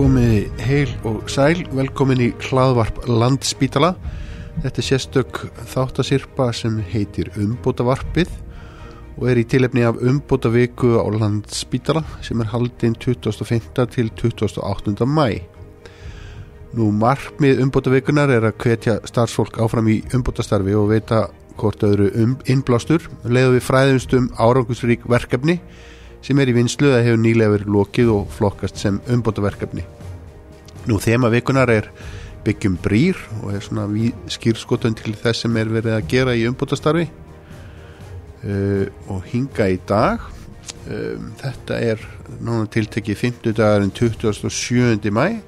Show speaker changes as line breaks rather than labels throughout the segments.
komiði heil og sæl, velkomin í hlaðvarp Landspítala. Þetta er sérstök þáttasirpa sem heitir Umbótavarpið og er í tilefni af Umbótaviku á Landspítala sem er haldinn 25. til 28. mæ. Nú markmið Umbótavikunar er að hvetja starfsfólk áfram í umbótastarfi og veita hvort öðru um innblástur, leiðu við fræðumstum árangusrík verkefni sem er í vinslu eða hefur nýlega verið lokið og flokkast sem umbótaverkefni. Nú þema vikunar er byggjum brýr og er svona skýrskotun til þess sem er verið að gera í umbótastarfi uh, og hinga í dag. Um, þetta er nána tiltekið 50 dagarinn 27. mæ.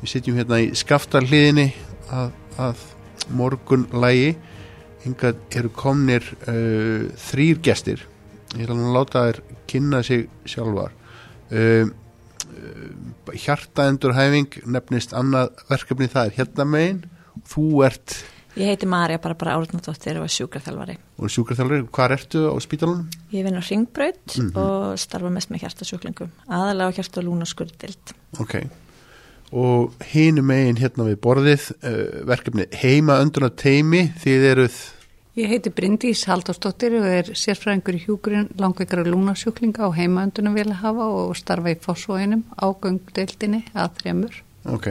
Við sitjum hérna í skaftarliðinni að, að morgun lægi. Hinga eru komnir uh, þrýr gestir. Ég ætla að láta þér kynna sig sjálfar. Um, um, hjartaendurhæfing nefnist annað verkefni það er hérna megin. Þú ert
Ég heiti Marja bara bara árnardóttir og er sjúkraþjálfari.
Og sjúkraþjálfari, hvað ertu á spítalunum?
Ég vinn á Ringbraut mm -hmm. og starfa mest með hjartasjúklingum aðalega á hjarta og lúnaskurdild
Ok, og hinu megin hérna við borðið uh, verkefni heima önduna teimi þið eruð
Ég heiti Bryndís Halldórsdóttir og er sérfræðingur í hjúkurinn langveikara lúnasjúklinga á heimaöndunum vilja hafa og starfa í fósvóinum á göngdeildinni að þremur.
Ok.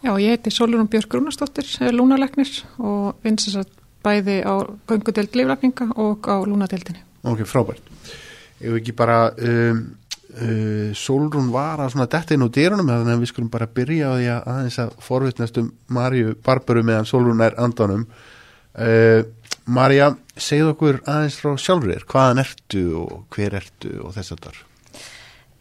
Já, ég heiti Sólurinn Björg Rúnastóttir, lúnaleknir og vinsast að bæði á göngudeld líflækninga og á lúnadeildinni.
Ok, frábært. Ef við ekki bara, um, uh, Sólurinn var að svona detta inn á dýrunum þannig að við skulum bara byrja á því að aðeins að forvittnast um Marju Barbaru meðan Sólurinn er andanum. Uh, Marja, segð okkur aðeins frá sjálfur hvaðan ertu og hver ertu og þess að þar?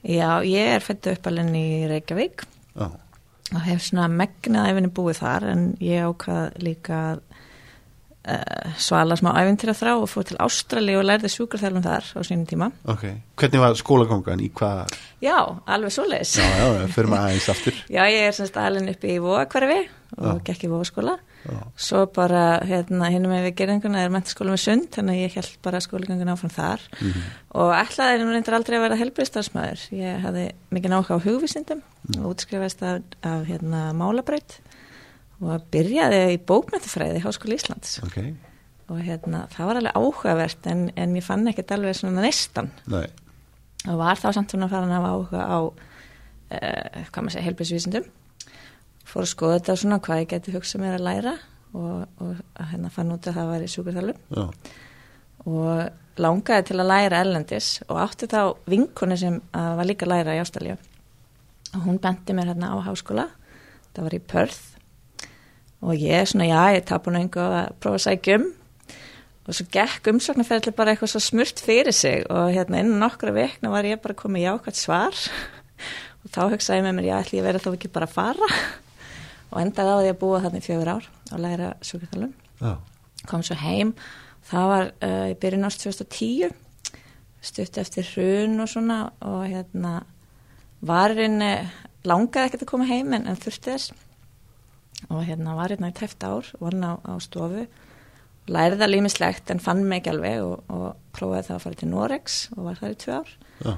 Já, ég er fættu uppalinn í Reykjavík
Já.
og hef svona megnað æfinni búið þar en ég ákvað líka uh, svala smá æfintýra þrá og fór til Ástrali og lærði sjúkarþjálfum þar á sínum tíma.
Ok, hvernig var skólagangan í hvað?
Já, alveg svo leis.
Já, já, fyrir maður aðeins aftur.
Já, ég er semst alveg upp í Vóakverfi og gekk í Vóaskóla.
Já.
Svo bara hérna hinnum við gerðinguna er mentaskóla með sund þannig að ég held bara skólaganguna áfram þar
Mm -hmm.
og ætlaði nú reyndir aldrei að vera helbriðstafsmæður. Ég hafði mikið náttúrulega á hugvísindum
Mm.
og útskrifast af, af hérna málabraut og byrjaði í bókmyndafræði í Háskóli Íslands
Ok,
og hérna það var alveg áhugavert en, en ég fann ekkert alveg svona nestan
nei,
og var þá samt svona farin að hafa áhuga á uh, hvað maður segja, helbriðsvísindum fór að skoða þetta svona hvað ég geti hugsað mér að læra og, og að hérna fann út að það var í sjúkurþjálfum
já,
og langaði til að læra ellendis og átti þá vinkonu sem var líka að læra í Ástralja og hún benti mér hérna á háskóla. Það var í Perth. Og ég svona já, ég tap hún einhver að prófa að sækja um. Og svo gekk umsóknarferðli bara eitthvað svo smurt fyrir sig. Og hérna innan nokkra vekna var ég bara komið jákvæmt svar. Og þá hugsaði ég með mér, já, ætli ég verið þá ekki bara að fara og endaði á því að búa þarna í fjögur ár og læra
já,
kom svo heim. Það var uh, í byrjun ást 2010 stutt eftir hrun og svona og hérna varinn langaði ekkert að koma heim en, en þurfti þess. Og hérna var hérna í tæft ár og var hérna á, á stofu lærið það límislegt en fann mig ekki alveg og, og prófaði það að fara til Norex og var þar í tvö ár.
Já,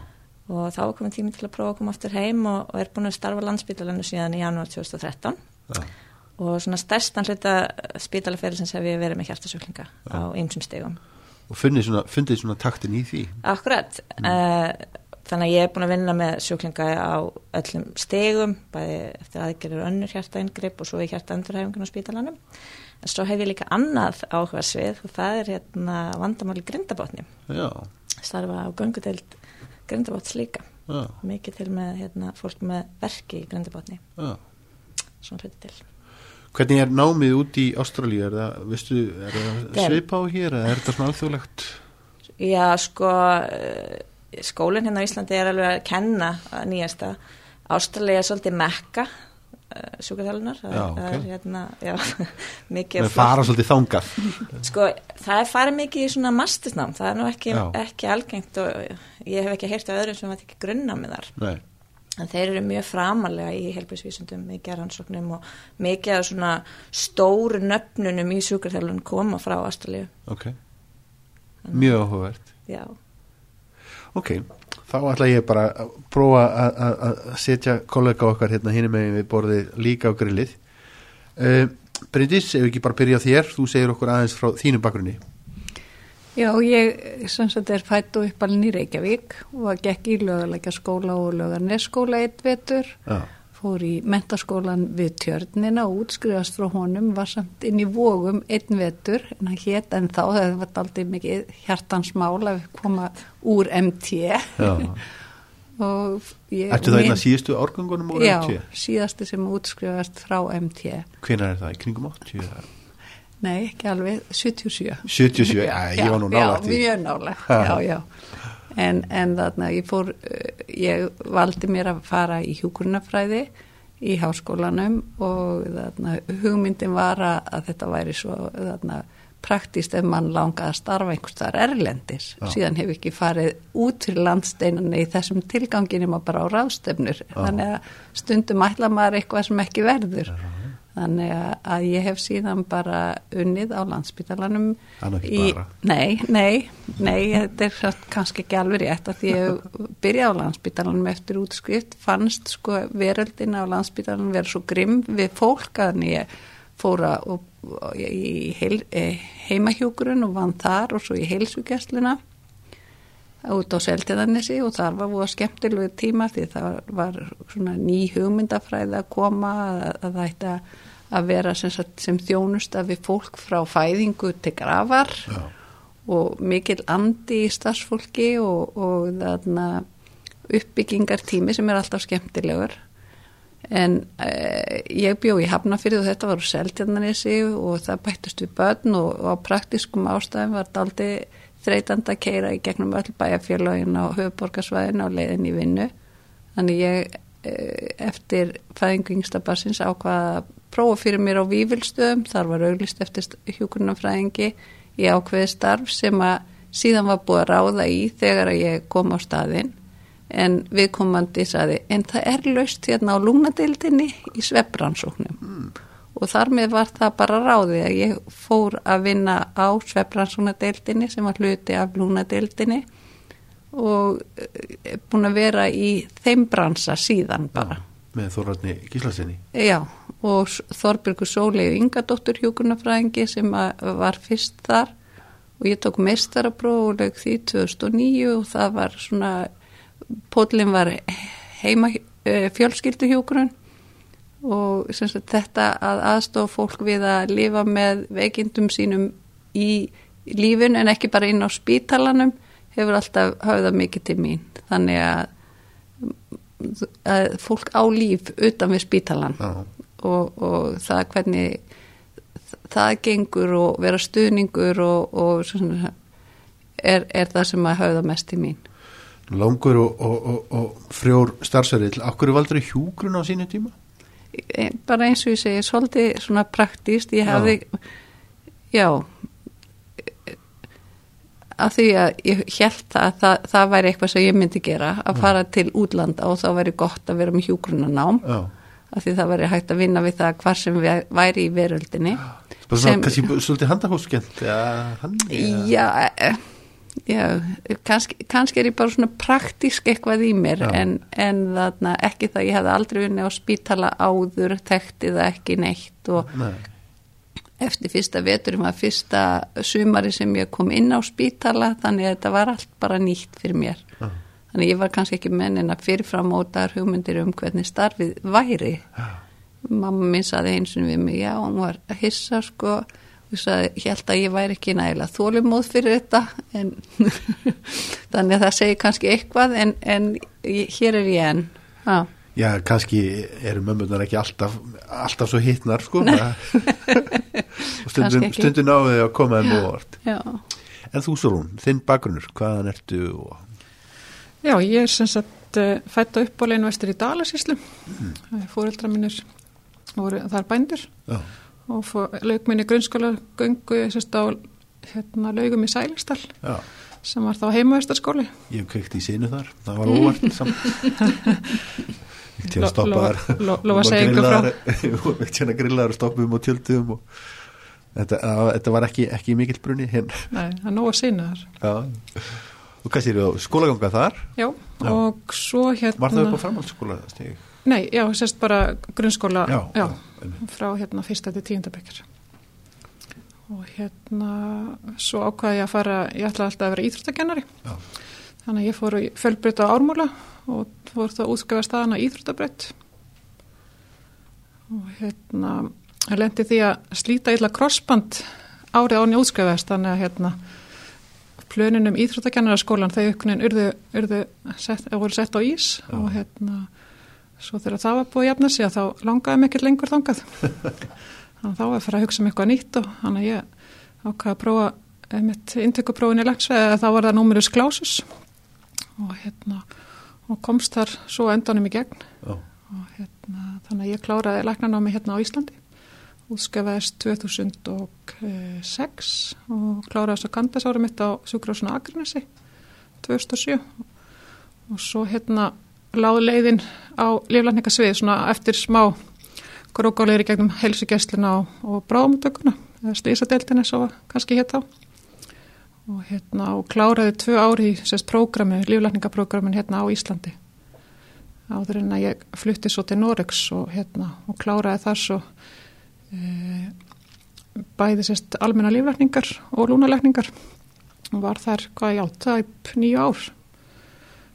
og þá var komin tími til að prófa að koma aftur heim og, og er búin að starfa landsbytalannu síðan í janúar 2013
já,
og svona stærstan hluta spítalaferði sem hef ég verið með hjartasjúklinga á ymsum stegum.
og fundið svona, fundið svona taktin í því.
Akkurat, mm. þannig að ég er búin að vinna með sjúklinga á öllum stegum, bæði eftir aðgerður önnur hjartaengripp og svo í hjartaendurhæfingun á spítalanum. En svo hef ég líka annað áhuga svið og það er hérna vandamáli grindabotni.
Já,
Starfa á göngudeld grindabotns líka.
já,
Mikið til með hérna, fólk með verki í grindabotni,
já.
Svona hluti til.
Hvernig er námið út í Ástralíu? Er það, veistu, er það svipa á hér eða er þetta svona alþjóðlegt?
Já, sko, eh, skólinn hérna á Íslandi er alveg að kenna að nýjasta. Ástralja er svolítið mekka sjúkarþjálunar.
Já, ok.
Það er hérna, já, mikið
Við fara svolítið þangað.
Sko, það er farið mikið í svona mastisnám. Það er nú ekki,
Já.
ekki algengt og ég hef ekki heyrt af öðrum sem var ekki grunnámið þar.
Nei,
En þeir eru mjög framalega í helbísvísundum, mikið er rannsóknum og mikið af svona stóru nöfnunum í sjúkarþjálun koma frá Ástralju.
ok. Mjög áhugavert.
Já.
Ok, þá ætla ég bara að prófa að- setja kollega okkar hérna hinum megin við borðið líka á grillið uh, Bryndís, ef við ekki bara byrja þér þú segir okkur aðeins frá þínu bakgrunni
Já, ég sem sagt er fætt og uppalinn í Reykjavík og að gekk í löguleika skóla og lögarnesskóla eitt vetur,
Já,
fór í mentaskólan við tjörnina og útskrifast frá honum, var samt inn í vógum einn vetur, en hann hét en þá, það var aldrei mikið hjartansmál að koma úr MT
já.
ég...
Ertu það einna síðustu árgangunum úr
Já,
80?
síðasti sem útskrifast frá MT.
Hvenær er það? Í kringum 80?
Nei, ekki alveg, 77.
77, já, ég var nú nálægt
Já, mjög nálægt,
Ha.
já, já. En, en þarna, ég fór, uh, ég valdi mér að fara í hjúgrunafræði í háskólanum og þarna, hugmyndin var að, að þetta væri svo þarna, praktist ef mann langaði að starfa einhvers þar erlendis.
Já.
Síðan hef ekki farið út til landsteinunni í þessum tilgangin nema bara á ráðstefnur. Þannig að stundum ætla maður eitthvað sem ekki verður. Þannig að, ég hef síðan bara unnið á landsbytalanum.
Nú ekki bara.
Nei, nei, nei, þetta er kannski ekki alveg rétt að því ég byrjaði á landsbytalanum eftir útskrift, fannst sko veröldin á landsbytalanum vera svo grimm við fólk að ég fóra og, og, í heil, eh, heimahjókurun og vann þar og svo í heilsugjastluna út á Selteðanesi og þar var búið skemmtilegu tíma því það var svona ný hugmyndafræði að koma að, að ætti að- vera sem, sagt, sem þjónusta við fólk frá fæðingu til grafar
Já.
og mikil andi í starfsfólki og, og þarna uppbyggingartími sem er alltaf skemmtilegur en eh, ég bjó í Hafnafyrði og þetta var úr Seltjarnanesi og það bættist við börn og, og á praktiskum ástæðum var þetta aldrei þreytandi að keira í gegnum öll bæjarfélagin á höfuborgarsvæðin á leiðin í vinnu þannig ég eh, eftir fæðingu yngstabarsins ákvaða að prófa fyrir mér á vývilstöðum þar var auglist eftir hjúkurnafræðingi í ákveði starf sem að síðan var búið að ráða í þegar að ég kom á staðinn en viðkomandi saði en það er laust hérna á lúnadeildinni í svefbransóknum mm. og þar með var það bara ráði að ég fór að vinna á svefbransóknadeildinni sem var hluti af lúnadeildinni og er búin að vera í þeim bransa síðan bara.
Með Þorvarni Gíslasinni
Já, og Þorbjörgur Sólegu Ingadóttur hjúkunarfræðingi sem var fyrst þar. Og ég tók lög því 2009 og það var svona, pótlinn var heima fjölskyldu hjúkurun og sagt, þetta að aðstofa fólk við að lifa með veikindum sínum í lífun en ekki bara inn á spítalanum hefur alltaf höfðað mikið til mín. Þannig að fólk á líf utan við spítalan
Já.
og, og það hvernig það gengur og vera stuðningur og, og svona, er, er það sem að höfða mest til mín
langur og, og, og, og frjór starfsverðil Akkur er valdur hjúgrun á sínu tíma?
Bara eins og ég segi, svolítið svona praktíst, ég
Já.
hafði já að því að ég held að það, það væri eitthvað sem ég myndi gera að fara til útlanda og þá væri gott að vera með hjúgrunanám
Já,
að því það væri hægt að vinna við það hvar sem við væri í veröldinni.
Svona
Sem-
kannski svolítið handahóskent Já, hann
já, eh, já kannski, kannski er ég bara svona praktísk eitthvað í mér
Já.
en, en þarna ekki það ég hefði aldrei vinni á spítala áður tekti það ekki neitt og
Nei,
eftir fyrsta veturum að fyrsta sumari sem ég kom inn á spítala þannig að þetta var allt bara nýtt fyrir mér.
Já.
þannig ég var kannski ekki mennin að fyrirfram mótaðar hugmyndir um hvernig starfið væri. Mamma minn saði eins og við mig já, hún var að hissa sko. Ég held að ég væri ekki nægilega þólumóð fyrir þetta en þannig að það segir kannski eitthvað en, en hér er ég enn. Já
Já, kannski eru mömmunar ekki alltaf, alltaf svo hittnar, sko. og
ekki.
stundum náðu þau að koma þeim óvart.
Já,
En þú, Sólún, þinn bakgrunnur, hvaðan ertu og...
Já, ég er sem sagt uh, fætt á uppbóleinu vestur í Dalasíslu. Mm. Fóreldra mínir voru þar bændur
Já,
og lauk minni grunnskóla göngu sérst á hérna, laugum í Sælistal
já,
sem var þá heimavistarskóli.
ég hef kveikt í sinu þar, það var óvart samt. Ekki að
Lo-
stoppa
lo-
þar.
lo- lofa að segja ykkur frá.
Ekki að grillaðar og stoppum og tjöldum og... Þetta, að, þetta var ekki, ekki mikill brunni hinn.
Nei, það er nóg að sína þar.
Og hvað sér þú, skólaganga þar?
Já,
Já.
og svo hérna...
Var það upp á framhaldsskóla stig?
Nei, já, sérst bara grunnskóla,
Já,
já, frá hérna fyrsta til tíundabekkar. Og hérna, svo ákvaði ég að fara, ég ætlaði alltaf að vera íþróttakennari.
Já.
Þannig að ég fór í fjölbreyta ármúla og fór það að útskafa staðana íþróttabreytt. Og hérna, ég lendi því að slíta illa crossband árið án ég útskafaðist, þannig að hérna, plöninum íþróttakennaraskólan þau uppknin urðu, urðu sett, voru sett á ís
Já.
og hérna svo þegar það var búið að jafna sig að þá langaði mikið lengur þangað þannig að þá var að fara að hugsa um eitthvað nýtt og þannig að ég ákvaði að prófa eh, mitt intökuprófin í lagsveið að þá var það númerus klásus og hérna og komst þar svo endanum í gegn.
Já.
og hérna þannig að ég kláraði læknanámi hérna á Íslandi. Útskafaðist 2006 og kláraði þess að kandasári mitt á Sjúkrásuna Akrinesi 2007 og svo hérna láð leiðin á líflækningasvið svona eftir smá grókáleiri gegnum helsugessluna og, og bráðumtökuna eða slísadeildinni svo kannski hétt á og hérna og kláraði tvö ári í sérst prógrami, líflækningaprógramin hérna á Íslandi. Áður en að ég flutti svo til Noregs og hérna og kláraði þar svo e, bæði sérst almenna líflækningar og lúnalækningar og var þar hvað já, tæp nýju ár.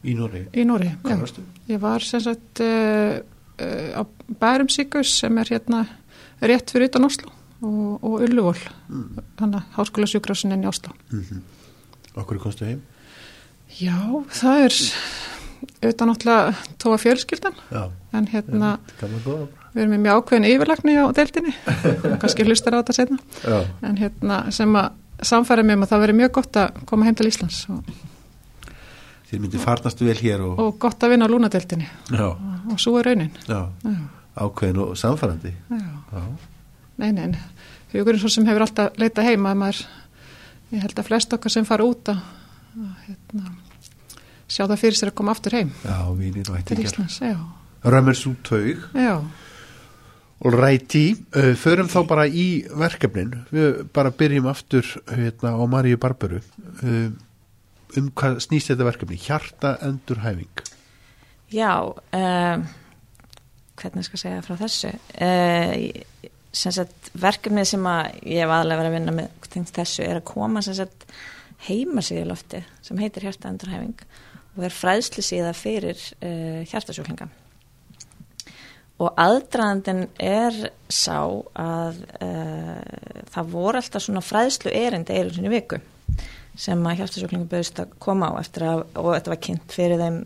Í Nóri.
í Nóri
Hvað varstu?
Ég var sem sagt uh, uh, á Bærum Sigus sem er hérna rétt fyrir utan Oslo og, og Ulluvól,
Mm.
hann að háskóla sjúkrásinin í Oslo.
Mm Okkur komstu heim?
Já, það er auðvitað náttúrulega tóa fjölskyldan
Já.
en hérna
góða.
við erum með mjög ákveðin yfirlagni á deildinni kannski hlustar á þetta setna
Já.
en hérna sem að samfæra með um að það veri mjög gott að koma heim til Íslands og,
Þið myndi farnast vel hér og...
og gott að vinna á lúnadeildinni
Já.
og, og svo er raunin.
Já.
Já,
Ákveðin og samfærandi.
já.
Já.
Nei, nei. Hugurinn svo sem hefur alltaf leitað heima að maður, ég held að flest okkar sem fara út að, að hérna, sjá það fyrir sér að koma aftur heim
Já, vinir og
til
ættingjar.
Íslands. Já,
Römmers út taug.
já,
Og ræti. Uh, förum þá bara í verkefnin. Við bara byrjum aftur hérna, á Maríu Barbaru. Uh, um hvað snýst þetta verkefni? Hjarta endurhæfing.
Já, um, hvernig skal ég segja frá þessu? Uh, sagt, verkefnið sem að ég hef aðlega verið að vinna með þessu er að koma sagt heima sig í lofti sem heitir hjartaendurhæfing og er fræðslu síða fyrir uh, hjartasjúklinga. Og aðdraðandin er sá að uh, það voru alltaf svona fræðslu erindi einu sinni viku sem að hjartasjúklingum bauðist að koma á að, og þetta var kynnt fyrir þeim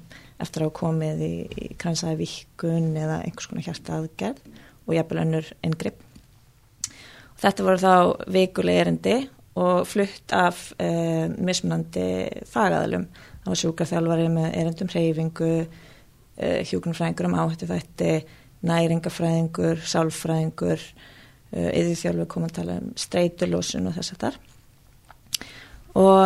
eftir að komið í, í kransaði vikun eða einhvers konar hjarta aðgerð og jafnvel önnur inngrip. Og þetta voru þá vikuleg erindi og flutt af uh, mismunandi fagaðalum. Það var sjúkarþjálfari með erindum hreyfingu, uh, hjúkunarfræðingur um áhættu þætti, næringafræðingur, sálfræðingur, uh, yðurþjálfur kom að tala um streitulósun og þess að þar. Og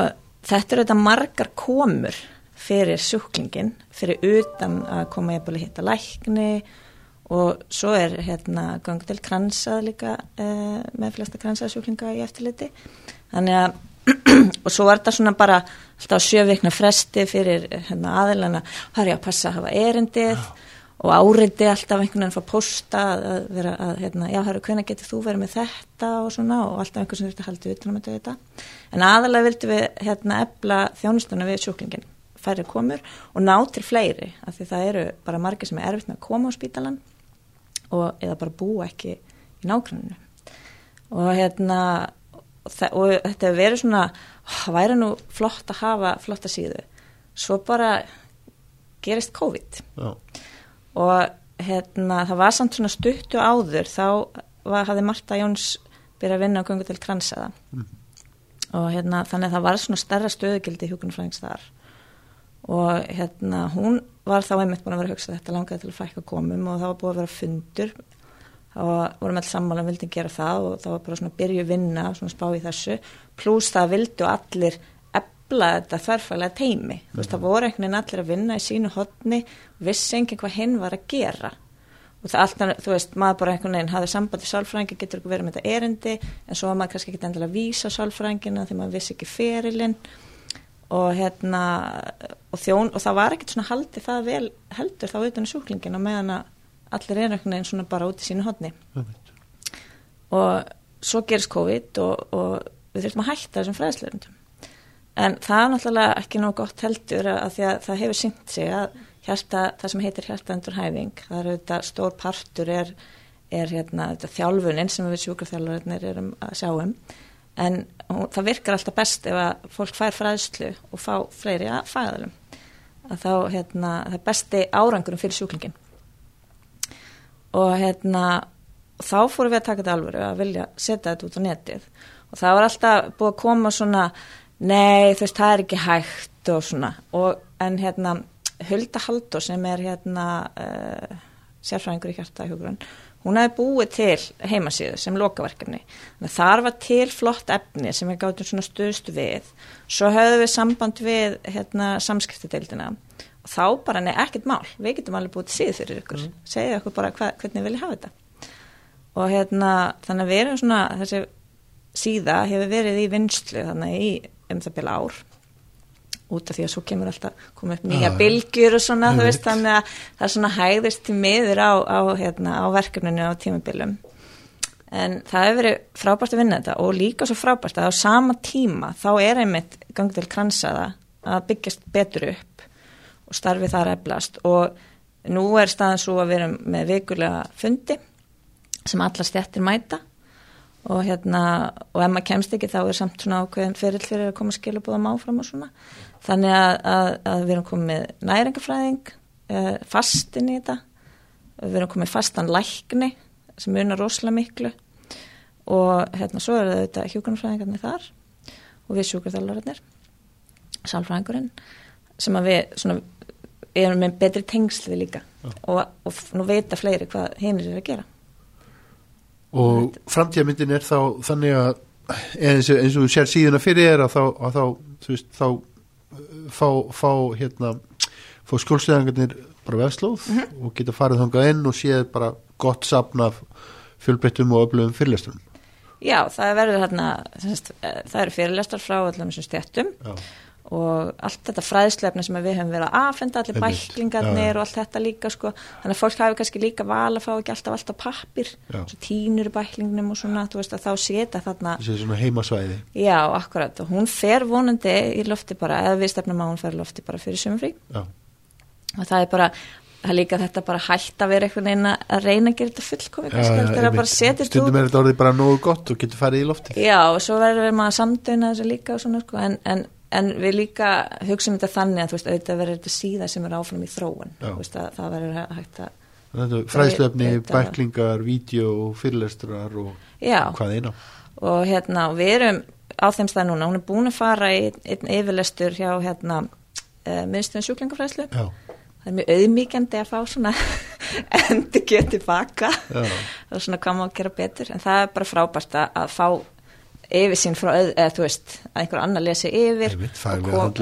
þetta eru þetta margar komur fyrir sjúklingin, fyrir utan að koma ég að hitta lækni og svo er hérna gangi til kransað líka uh, með flesta kransað sjúklinga í eftirliti. Þannig að, og svo var þetta svona bara alltaf sjöveikna fresti fyrir hérna, aðilana, það er ég að passa að hafa erindið og áriði alltaf einhvern veginn að fá posta að vera að, hérna, já, hörru, hvernig getur þú verið með þetta og svona og alltaf einhvern sem þurfti að halda utan um þetta. En aðalega vildum við hérna ebla þjónustuna við sjúklingin, færri komur og ná til fleiri, af því það eru bara margir sem er erfitt með að koma á spítalan og eða bara búa ekki í nákvæmunu. Og hérna, og, þetta verið svona, væri nú flott að hafa flotta síðu. Svo bara gerist COVID
Já.
og hérna, það var samt svona stuttu áður þá var, hafði Marta Jóns byrjað að vinna á göngu til kransaða og hérna, þannig að það var svona stærra stöðugildi hjúkunarfræðings þar og hérna, hún var þá einmitt búin að vera að hugsa þetta langaði til að fækka komum og það var búin að vera fundur. Og vorum alls sammála um vildin gera það og það var bara svona að byrja að vinna svona spá í þessu, pluss það vildu allir ebla þetta þarfælega teimi, þú veist það voru einhvern veginn allir að vinna í sínu hodni vissi enginn hvað hinn var að gera. Og það alltaf, þú veist, maður bara einhvern veginn hafði sambandi sálfræðingi, getur ekki verið með þetta erindi en svo var maður kannski ekki endilega að vísa sálfræðingina því maður vissi ekki ferilinn og hérna og, þjón, og það var ekkert svona haldið það vel heldur þá utan í sjúklingin og meðan að allir er einhvern veginn svona bara út í sínu hodni og svo gerist COVID og, og við þurfum að hætta þessum fræðsleirundum en það er náttúrulega ekki nóg gott heldur að því að það hefur syngt sig að hjarta, það sem heitir hjartaendurhæfing það er auðvitað stór partur er, er hérna, þjálfunin sem við sjúkrafþjálfurinnir erum að sjá um en það virkar alltaf best ef að fólk fær fræðslu og fá fleiri að fæðalum að þá hérna, það er besti árangurum fyrir sjúklingin og hérna þá fórum við að taka þetta alvöru að vilja setja þetta út á netið. Og það var alltaf búið að koma svona nei þú veist það er ekki hægt og svona. Og en hérna Hulda Haldur sem er hérna uh, sérfræðingur í hjarta hjógrunn hún hefði búið til heimasíðu sem lokaverkefni. Þar var til flott efni sem við gáttum svona stuðst við. Svo höfðum við samband við hérna, samskiptadeildina og þá bara nefn ekkert mál. Við getum alveg búið til síðu fyrir ykkur. Mm. Segja ykkur bara hva, hvernig við viljum hafa þetta. Og hérna þannig að við erum svona, þessi síða hefur verið í vinstlu þannig í um það bila ár út af því að svo kemur alltaf koma upp nýja bylgjur og svona veist þannig að það er svona hæðist til miður á, á, hérna, á verkefninu á tímabilum. En það hefur verið frábært að vinna þetta og líka svo frábært að á sama tíma þá er einmitt gangið til kransaða að byggjast betur upp og starfið þar eflast. Og nú er staðan svo að erum með vikulega fundi sem alla stjættir mæta og hérna og ef maður kemst ekki þá er samt svona ákveðin ferill fyrir að koma búða máfram og svona. Þannig að, að, að við erum komið næringafræðing uh, fastin í þetta. Við erum komið fastan lækni sem unar rosalega miklu. Og hérna svo er þetta hjókunarfræðingarnir þar og við sjúkurþálararnir sálfræðingurinn sem að við svona, erum með betri tengsli líka. Og, og nú veit að fleiri hvað hinn er að gera
og framtíðamyndin er þá þannig að eins og, eins og þú sér síðuna fyrir þér að þá, að þá, veist, þá fá, fá hérna fá skjólslegangarnir bara vefslóð mm -hmm. og geta farið þangað inn og séð bara gott sapna af fjölbreyttum og öflugum fyrirlestunum
Já, það verður hérna það eru fyrirlestar frá allar þessum stjættum og allt þetta fræðslefni sem við höfum verið að aðfenda allir bæklingarnir og allt þetta líka sko. þannig að fólk hafi kannski líka val að fá ekki alltaf alltaf pappir tínur bæklingnum og svona veist, þá setja þarna
heimasvæði.
Já, akkurat, og hún fer vonandi í lofti bara, eða við stefnum að hún fer lofti bara fyrir sumfrí og það er bara það er líka þetta bara hægt að vera einhvern veginn að reyna að gera þetta fullkomi
stundum er þetta orðið bara nógu gott og getur farið í lofti
já, og svo verður við en, við líka hugsaum þetta þannig að þú veist, auðvitað verður þetta síða sem er áfram í þróun. Veist, að, það verður hægt að
fræðslefni, bæklingar, vídeo fyrirlestrar og
Já.
hvað eina.
Og hérna, við erum á þeim stað núna, hún er búin að fara í einn yfirlestur hjá hérna uh, eh, minnstun sjúklingafræðslu. Það er mjög auðmíkjandi að fá svona endur getið baka. Og svona hvað má að gera betur. En það er bara frábært að fá yfir sín frá, eða þú veist að einhver annar lesi yfir
kom,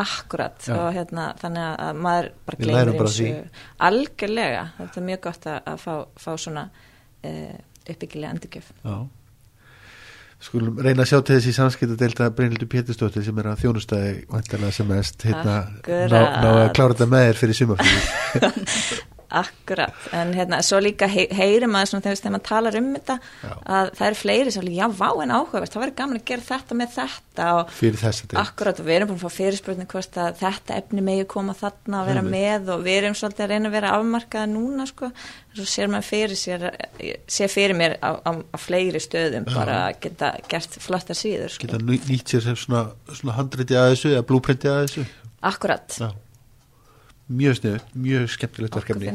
akkurat Já. og hérna þannig að maður bara gleymir eins og algjörlega, þetta er mjög gott að, að fá, fá svona uh, uppbyggilega endurkjöf Já.
Skulum reyna að sjá til þessi samskipt að delta Brynildur Péturstóttir sem er að þjónustæði vantarlega sem mest hérna, ná, ná að klára þetta með þér fyrir sumaflýði
Akkurat, en hérna, svo líka hei, heyri maður svona þegar maður talar um þetta já. að það eru fleiri sem líka, já, vá en áhugavert, það verður gaman að gera þetta með þetta og
fyrir þess að
akkurat og við erum búin að fá fyrirspurning hvort að þetta efni megi koma þarna að vera Nei, með og við erum svolítið að reyna að vera afmarkaða núna sko, svo sér maður fyrir sér, sér fyrir mér á, á, á fleiri stöðum já. bara að geta gert flottar síður
sko. Geta nýtt sér svona, svona handriti að þessu að
Akkurat
mjög sniðu, mjög skemmtilegt verkefni.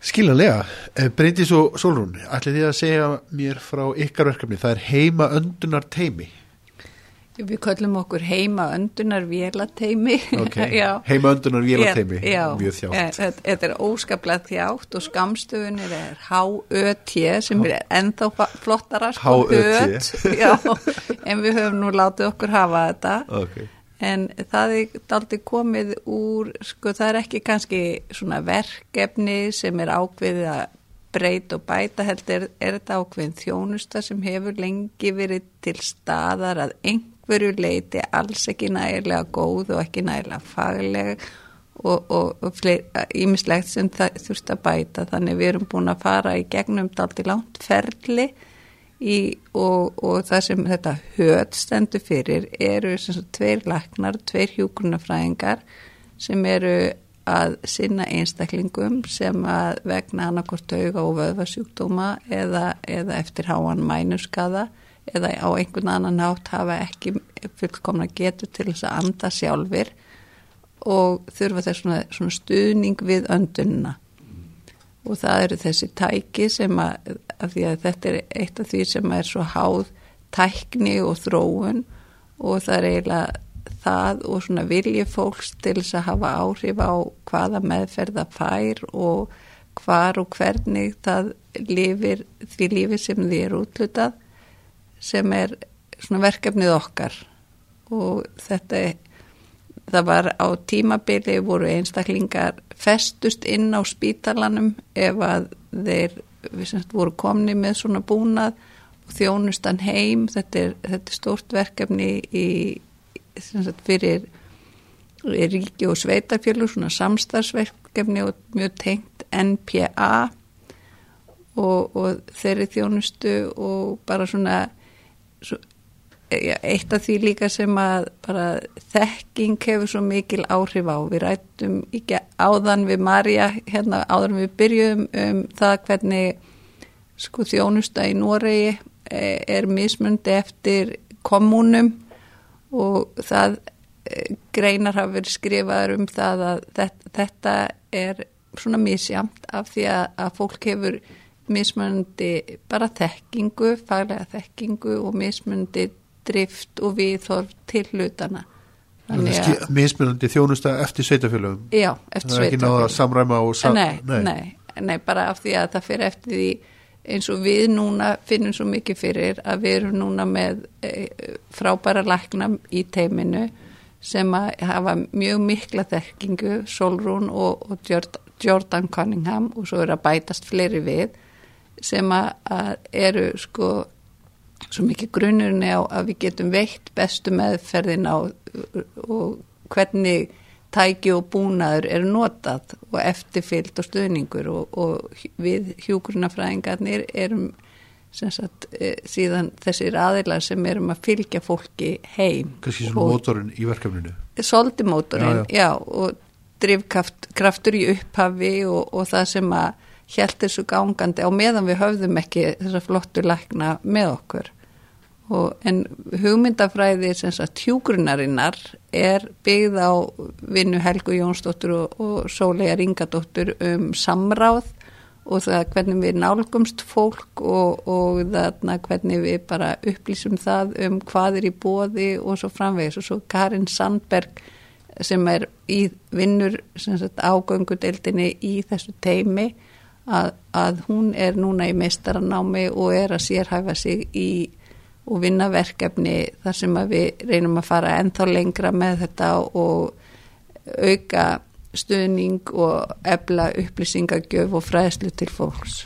skiljanlega. Eh, Bryndis og Solrún ætli því að segja mér frá ykkar verkefni? Það er heima öndunar teimi
Við köllum okkur heima öndunar vélateimi
okay. heima öndunar vélateimi mjög þjátt
eh, Þetta er óskaplega þjátt og skamstöfunir er H-Ö-T sem er ennþá flottara
sko, H-Ö-T
en við höfum nú látið okkur hafa þetta.
Ok
en það er aldrei komið úr, sko það er ekki kannski svona verkefni sem er ákveðið að breyta og bæta heldur er þetta ákveðin þjónusta sem hefur lengi verið til staðar að einhver einhverju leiti alls ekki nægilega góð og ekki nægilega fagleg og, og, og ímislegt sem það þurft að bæta. Þannig við erum búin að fara í gegnum daldi langt ferli í, og, og það sem þetta höð stendur fyrir eru sem tveir laknar, tveir hjúgrunafræðingar sem eru að sinna einstaklingum sem að vegna annarkort auga og vöðvarsjúkdóma eða, eða eftir háan mænuskaða eða á einhvern annan nátt hafa ekki fullkomna getur til þess að anda sjálfur og þurfa þess svona, svona stuðning við öndunna og það eru þessi tæki sem að, að því að þetta er eitt af því sem er svo háð tækni og þróun. Og það er eiginlega það og svona vilji fólks til þess að hafa áhrif á hvaða meðferða fær og hvar og hvernig það lifir því lífi sem því er útlutað sem er svona verkefnið okkar. Og þetta er það var á tímabili voru einstaklingar festust inn á spítalanum ef að þeir semst, voru komni með svona búnað og þjónustan heim. Þetta er, þetta er stort verkefni í, semst, fyrir ríki og sveitarfjölu svona samstagsverkefni og mjög tengt NPA og, og þeirri þjónustu og bara svona eitt af því líka sem að bara þekking hefur svo mikil áhrif á. Við rættum ekki áðan við Marja, hérna áðan við byrjum um það hvernig sko þjónusta í Noregi e, er mismundi eftir kommunum og það e, greinar hafa verið skrifaður um það að þetta er svona misjamt af því að, fólk hefur mismundi bara þekkingu, faglega þekkingu og mismundi drift og viðhorf til hlutana
Mísmunandi þjónusta eftir sveitafélögum
Já, eftir sveitafélögum Það
er ekki náða að samræma og
sam... nei, nei. Nei, nei, bara af því að það fyrir eftir því eins og við núna finnum svo mikið fyrir að við erum núna með e, frábæra lækna í teiminu sem að hafa mjög mikla þekkingu, Solrún og, og Jordan Cunningham og svo eru að bætast fleiri við sem að eru sko svo mikið grunnurinn á að við getum veitt bestu meðferðin á og hvernig tæki og búnaður er notað og eftirfyllt og stuðningur og, og við hjúgrunafræðingarnir erum sagt, e, síðan þessir aðilar sem erum að fylgja fólki heim.
Kanski svona mótorinn í verkefninu?
Soldi mótorinn, já, já. já og drivkraftur í upphafi og, og það sem að held þessu gangandi á meðan við höfðum ekki þessa flottu lækna með okkur. Og en hugmyndafræði sem sagt hjúgrunarinnar er byggð á vinnu Helgu Jónsdóttur og, og Sólegar Ingadóttur um samráð og það hvernig við nálgumst fólk og, og þarna hvernig við bara upplýsum það um hvað er í bóði og svo framvegis. Og svo Karin Sandberg sem er í vinnur ágöngudeldinni í þessu teimi að, að hún er núna í meistaranámi og er að sérhæfa sig í og vinna verkefni þar sem við reynum að fara ennþá lengra með þetta og auka stuðning og ebla upplýsingagjöf og fræðslu til fólks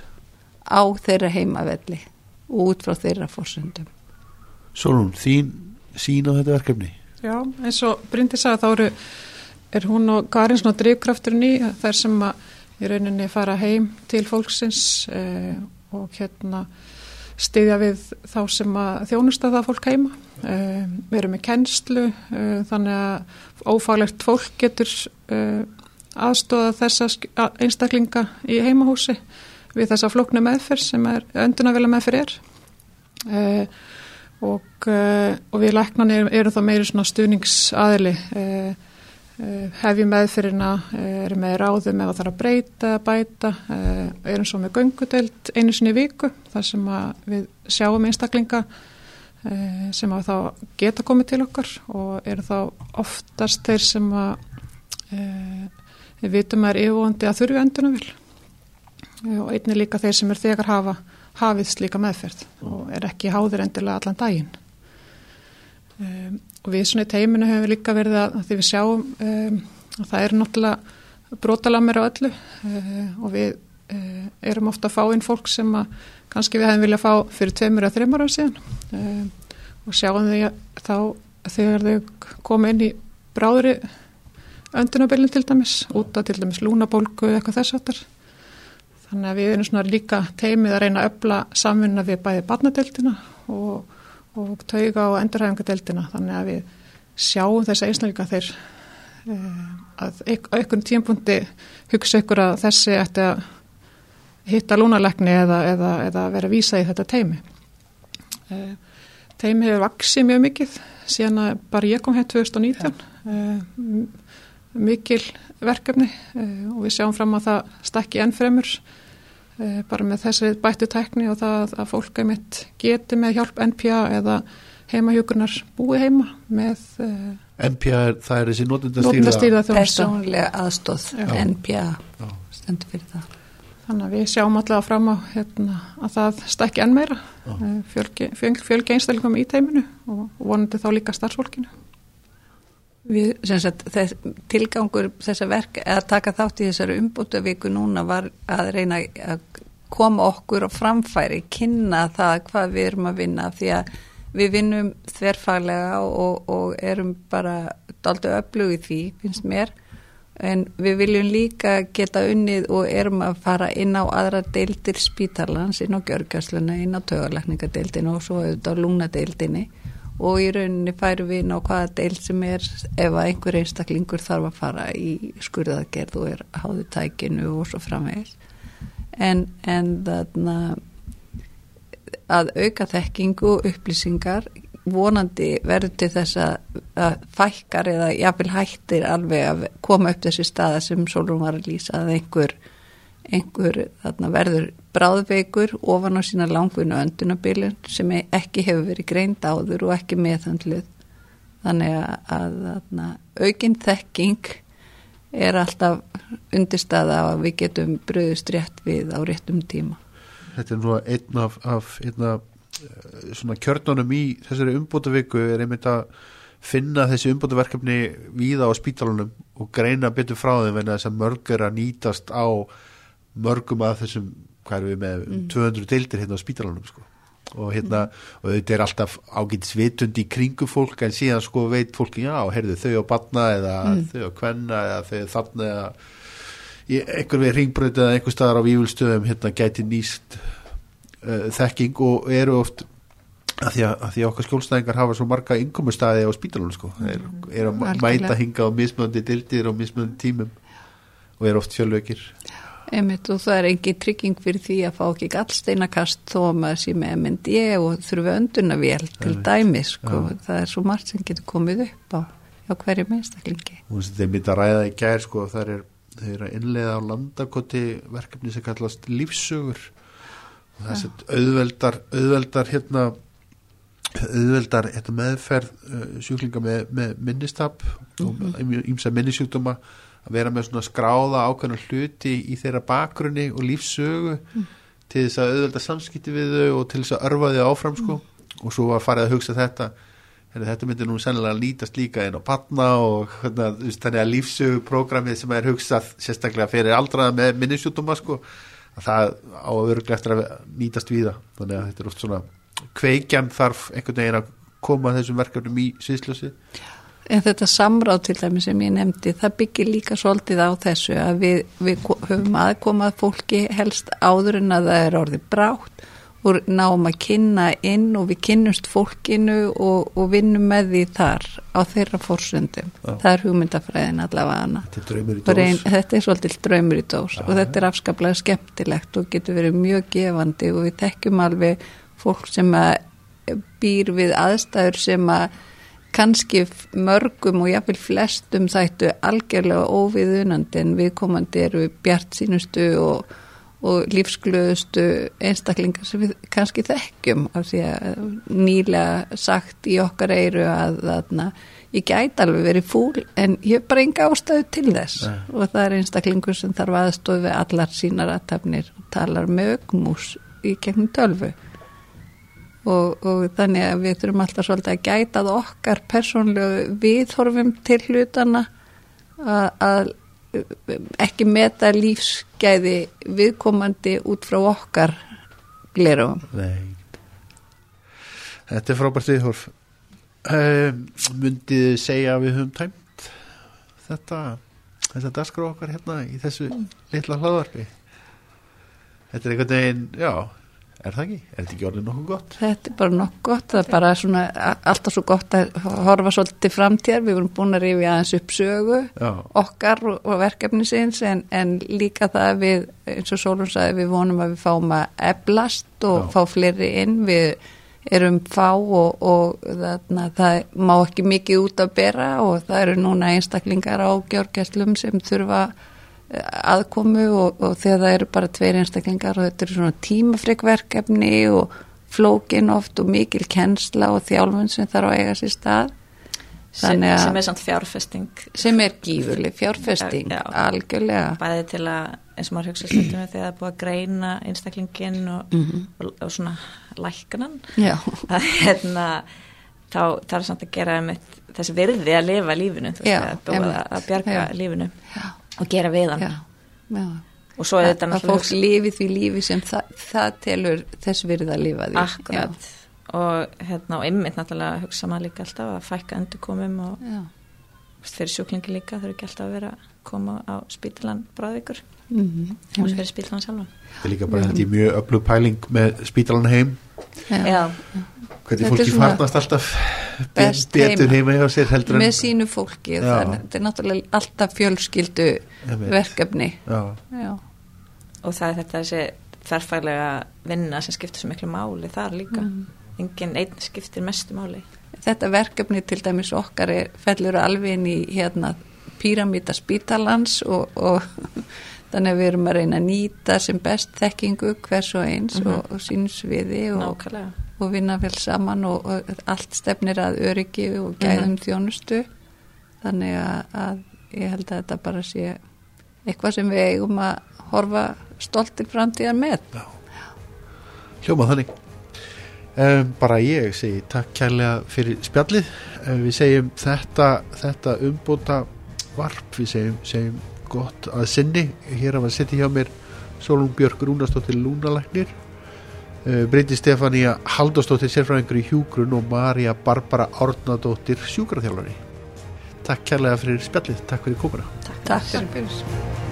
á þeirra heimavelli og út frá þeirra fórsöndum.
Solun, þín sín á þetta verkefni?
Já, eins og Bryndi sagði þá eru, er hún og Karin svona drivkrafturinn í þar sem að í rauninni fara heim til fólksins eh, og hérna stiðja við þá sem að þjónusta það fólk heima. Uh, við erum með kennslu, uh, þannig að ófálegt fólk getur uh, aðstóða þessa einstaklinga í heimahúsi við þessa floknu meðferð sem er öndunavela meðferð er. Og, og við læknan erum, erum þá meiri svona stuðningsaðili Eh, hefjum meðfyrirna, eh, erum með ráðum ef það þarf að breyta, bæta, eh, erum svo með göngudelt einu sinni viku þar sem við sjáum einstaklinga sem að þá geta komið til okkar og eru þá oftast þeir sem að við vitum að er yfirvóndi að þurfi enduna vil og einni líka þeir sem er þegar hafa hafið slíka meðferð og er ekki háður endilega allan daginn. Og við svona í teiminu hefur líka verið að, því við sjáum um, að það er náttúrulega brotalamir á öllu uh, og við uh, erum ofta að fá inn fólk sem að kannski við hefum viljað fá fyrir tveimur eða þreymur á síðan uh, og sjáum því að þá þegar þau koma inn í bráðri öndunabillin til dæmis, út af til dæmis lúnabólgu eða eitthvað þess aftar. Þannig að við erum svona líka teimið að reyna að öfla samfunna við bæði barnadeildina og, og tauga og endurhæfingadeildina. Þannig að við sjáum þess einstaklega þeir eh, að aukun tímpundi hugsa ykkur að þessi ætti að hitta lúnalekni eða, eða, eða vera að vísa í þetta teimi. Eh, teimi hefur vaksið mjög mikið síðan að bara ég kom hér 2019. Ja mikil verkefni uh, og við sjáum fram á það stakki ennfremur bara með þessi bættu tækni og það að fólk einmitt geti með hjálp NPA eða heimahjókunar búi heima með
eh, NPA er, það er þessi notendastýrða
persónlega aðstóð NPA stendur fyrir það.
Þannig að við sjáum allavega fram á hérna, að það stakki enn meira. Fjölgi, fjölgi einstælingum í teiminu og vonandi þá líka starfsfólkinu
Við, sagt, þess, tilgangur þessa verk að taka þátt í þessari umbútavíku núna var að reyna að koma okkur á framfæri, kynna það hvað við erum að vinna því að við vinnum þverfaglega og, og erum bara daldu öflugið því, finnst mér. En við viljum líka geta unnið og erum að fara inn á aðra deildir spítalans, inn á gjörgjörsluna, inn á tögarlækningadeildinu og svo auðvitað á lúnadeildinu og í rauninni færu við ná hvaða deil sem er ef að einhver einstaklingur þarf að fara í skurðagerð og er háðu tækinu og svo framvegis. En, en þarna að auka þekkingu og upplýsingar vonandi verður til þess að fækkar eða jáfnvel hættir alveg að koma upp þessi staða sem Solrún var að lýsa að einhver einhver þarna, verður bráðveikur ofan á sína langvinu öndunabilun sem ekki hefur verið greind áður og ekki meðhandluð þannig að, að aukinn þekking er alltaf undirstaða að við getum bröðust rétt við á réttum tíma.
Þetta er nú einn af, af einn af eh, svona kjörnunum í þessari umbútavíku er einmitt að finna þessi umbútaverkefni víða á spítalunum og greina betur frá þeim en þess að mörg er að nýtast á mörgum af þessum, hvað er við með mm. 200 deildir hérna á spítalanum sko. og hérna, mm. og þetta er alltaf ágætis vitund í kringu fólk en síðan sko veit fólki, já, heyrðu þau á batna eða mm. þau á kvenna eða þau þarna eða einhver við ringbröð eða einhver staðar á vývulstöðum hérna gæti nýst uh, þekking og eru oft að því að, að því okkar skjólstæðingar hafa svo marga innkomustæði á spítalunum sko, er, er að mæta hinga á mismöndi dildir og mismöndi tímum og er oft fjölveikir Já
Einmitt, og það er engi trygging fyrir því að fá ekki gallsteinakast þó að maður sé með MND og þurfu öndunarvél til dæmis sko. það er svo margt sem getur komið upp á, á hverju minnstaklingi
Þeir myndi að ræða í gær sko, það er, er að innlega á landakoti verkefni sem kallast lífsugur og það er auðveldar, auðveldar hérna auðveldar hérna, meðferð uh, sjúklinga með, með minnistab mm -hmm. og ímsa minnisjúkdóma að vera með svona skráða ákveðna hluti í þeirra bakgrunni og lífsögu mm. til þess að auðvelda samskipti við þau og til þess að örfa þau áfram sko mm. og svo var farið að hugsa þetta þetta myndir nú sennilega lítast líka inn á patna og hérna, þannig að lífsöguprógramið sem er hugsað sérstaklega fyrir aldraða með minnisjútuma sko að það á að örglega eftir að nýtast við það þannig að þetta er oft svona kveikjan þarf einhvern veginn að koma þessum verkefnum í sviðsljósi
En þetta samráð til dæmi sem ég nefndi, það byggir líka svolítið á þessu að við, við höfum aðkomað fólki helst áður en að það er orðið brátt og náum að kynna inn og við kynnumst fólkinu og, og vinnum með því þar á þeirra fórsöndum. Það er hugmyndafræðin allavega hana.
Þetta er draumur í dós. Reyn,
þetta er svolítið draumur í dós Já. og þetta er afskaplega skemmtilegt og getur verið mjög gefandi og við tekjum alveg fólk sem býr við aðstæður sem að kannski mörgum og jáfnveil flestum þættu algjörlega óviðunandi en viðkomandi eru bjart sínustu og, og lífsglöðustu einstaklingar sem við kannski þekkjum af því að nýlega sagt í okkar eiru að þarna ég gæti alveg verið fúl en ég hef bara enga ástöðu til þess Nei. og það er einstaklingur sem þarf aðstofi allar sínar aðtafnir og talar með augmús í kemni tölfu og, og þannig að við þurfum alltaf svolítið að gætað okkar persónlegu viðhorfum til hlutana að, að ekki meta lífsgæði viðkomandi út frá okkar glerum.
Nei. Þetta er frábært viðhorf. um, myndið þið segja að við höfum tæmt þetta að dagskrá okkar hérna í þessu litla hlaðvarpi þetta er einhvern veginn, já er það ekki, er þetta ekki orðið nokkuð gott?
Þetta er bara nokkuð gott, það er bara svona alltaf svo gott að horfa svolítið framtíðar, við vorum búin að rifja aðeins upp sögu
já,
okkar og, verkefni sinns en, en líka það að við, eins og Sólun sagði, við vonum að við fáum að eblast og
Já.
fá fleiri inn, við erum fá og, og þarna, það má ekki mikið út að bera og það eru núna einstaklingar á gjörgæslum sem þurfa eh, aðkomu og, og þegar það eru bara tveir einstaklingar og þetta eru svona tímafrikverkefni og flókin oft og mikil kennsla og þjálfun sem þarf að eiga sér stað.
Sem, sem er samt fjárfesting.
Sem er gífurleg fjárfesting
Já, já.
algjörlega.
Bæði til að, eins og maður hugsa stundum þegar það er búið að greina einstaklingin og, og, og svona að hérna þá er samt að gera þessi virði að lifa lífinu veist, að, að bjarga
Já.
lífinu.
Já,
og gera við hann
já, já.
og svo er þetta
að fólk lifi því lífi sem það, það telur þess virði að lifa því.
Akkurat. Og hérna og ymmit náttúrulega hugsa maður líka alltaf að fækka endurkomum og
já,
fyrir sjúklingi líka þau eru ekki alltaf að vera að koma á spítalan bráðvíkur
mm
og fyrir spítalan sjálfan.
Þetta er líka bara held ég mjög öflug pæling með spítalan heim.
Já.
Hvernig
er
fólki farnast alltaf betur
heima.
hjá sér heldur en
með sínu fólki
Já.
þannig að þetta er náttúrulega alltaf fjölskyldu verkefni.
Já,
já,
og það er þetta þessi þarfælega vinna sem skiptir svo miklu máli þar líka. Engin einn skiptir mestu máli.
Þetta verkefni til dæmis okkar er, fellur alveg inn í hérna píramíta spítalans og, og þannig að við erum að reyna að nýta sem best þekkingu hvers og eins og, og sínu sviði og,
nákvæmlega
og vinna vel saman og, og allt stefnir að öryggi og gæðum þjónustu. Þannig að, að ég held að þetta bara sé eitthvað sem við eigum að horfa stoltir framtíðar með.
Hljóma þannig. Um, bara ég segi takk kærlega fyrir spjallið. Um, við segjum þetta, þetta umbúta varp við segjum, segjum gott að sinni. Hér að var setja hjá mér Solung Björk Rúnastóttir Lúnalæknir uh, Breyti Stefania Haldóstóttir sérfræðingur í hjúgrun og Marja Barbara Árnadóttir sjúkraþjálfari. Takk kærlega fyrir spjallið, takk fyrir kókuna
Takk fyrir